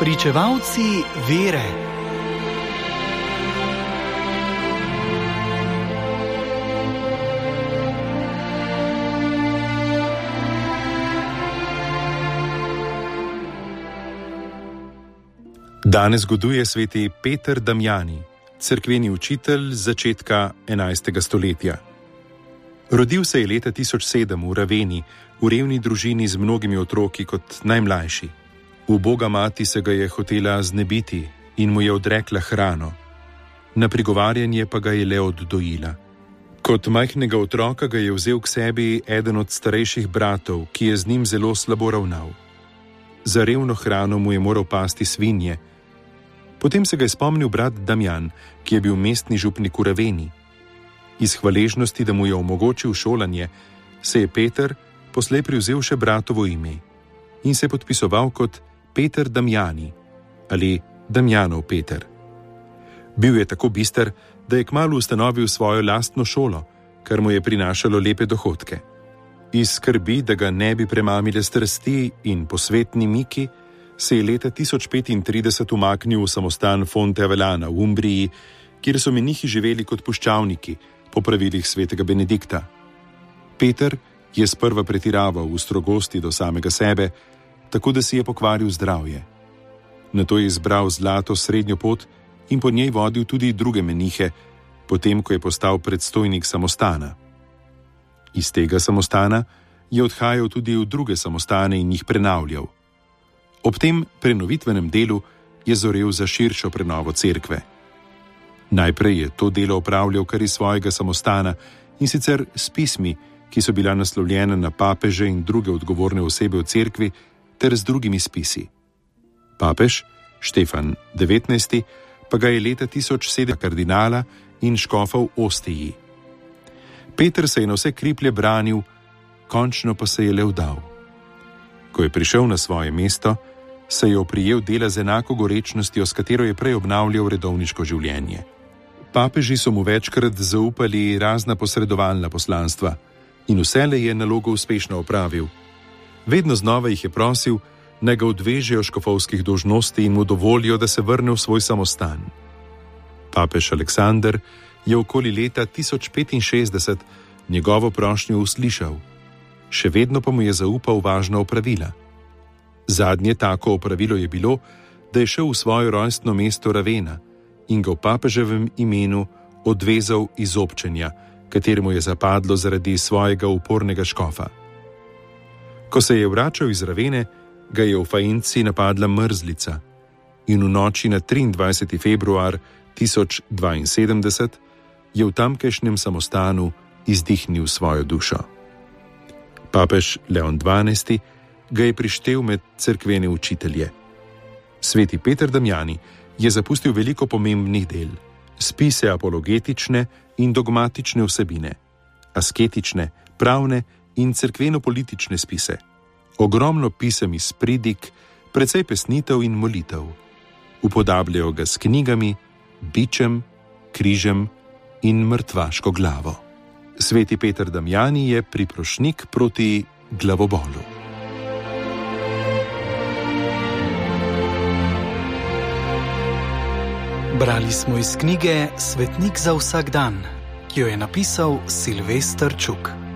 Pričevalci vere. Danes goduje sveti Peter Damjani, crkveni učitelj začetka 11. stoletja. Rodil se je leta 1007 v Raveni, v revni družini z mnogimi otroki kot najmlajši. Uboga mati se ga je hotela znebiti in mu je odrekla hrano, na prigovarjanje pa ga je le oddojila. Kot majhnega otroka ga je vzel k sebi eden od starejših bratov, ki je z njim zelo slabo ravnal. Za revno hrano mu je moral pasti svinje. Potem se ga je spomnil brat Damjan, ki je bil mestni župnik v Raveni. Iz hvaležnosti, da mu je omogočil šolanje, se je Peter poslej privzel še bratovo ime in se podpisoval kot Peter Damjani ali Damjanov Peter. Bil je tako bister, da je kmalo ustanovil svojo lastno šolo, kar mu je prinašalo lepe dohodke. Iz skrbi, da ga ne bi premamile strasti in posvetni Miki, se je leta 1035 umaknil v samostan Fonte Avelana v Umbriji, kjer so menihi živeli kot puščavniki po pravilih svetega Benedikta. Peter je sprva pretiraval v strogosti do samega sebe, tako da si je pokvaril zdravje. Na to je izbral zlato srednjo pot in po njej vodil tudi druge menihe, potem ko je postal predstojnik samostana. Iz tega samostana je odhajal tudi v druge samostane in jih prenavljal. Ob tem prenovitvenem delu je zorel za širšo prenovo cerkve. Najprej je to delo opravljal kar iz svojega samostana in sicer s pismi, ki so bila naslovljena na papeže in druge odgovorne osebe v cerkvi, ter z drugimi spisi. Papež Štefan XIX. pa ga je leta 1007 kardinala in škofal v Ostiji. Peter se je na vse kriplje branil, končno pa se je le vdal. Ko je prišel na svoje mesto, se je oprijel dela z enako gorečnostjo, s katero je prej obnavljal redovniško življenje. Papeži so mu večkrat zaupali razna posredovalna poslanstva in vse le je nalogo uspešno opravil vedno znova jih je prosil, naj ga odvežejo škofovskih dožnosti in mu dovolijo, da se vrne v svoj samostan. Papež Aleksandr je okoli leta 1065 njegovo prošnjo uslišal, še vedno pa mu je zaupal važna opravila. Zadnje tako opravilo je bilo, da je šel v svoje rojstno mesto Ravena in ga v papeževem imenu odvezal iz občenja, kateremu je zapadlo zaradi svojega upornega škofa. Ko se je vračal iz Ravene, ga je v Fajnci napadla mrzlica in v noči na 23. februar 1072 je v tamkajšnjem samostanu izdihnil svojo dušo. Papež Leon XII. ga je prištel med crkvene učitelje. Sveti Peter Damjani je zapustil veliko pomembnih del: spise apologetične in dogmatične vsebine, asketične, pravne in crkveno-politične spise, ogromno pisem iz pridik, precej pesnitev in molitev. Upodabljajo ga s knjigami, bičem, križem in mrtvaško glavo. Sveti Peter Damjani je priprošnik proti glavobolu. Brali smo iz knjige Svetnik za vsak dan, ki jo je napisal Silvestr Čuk.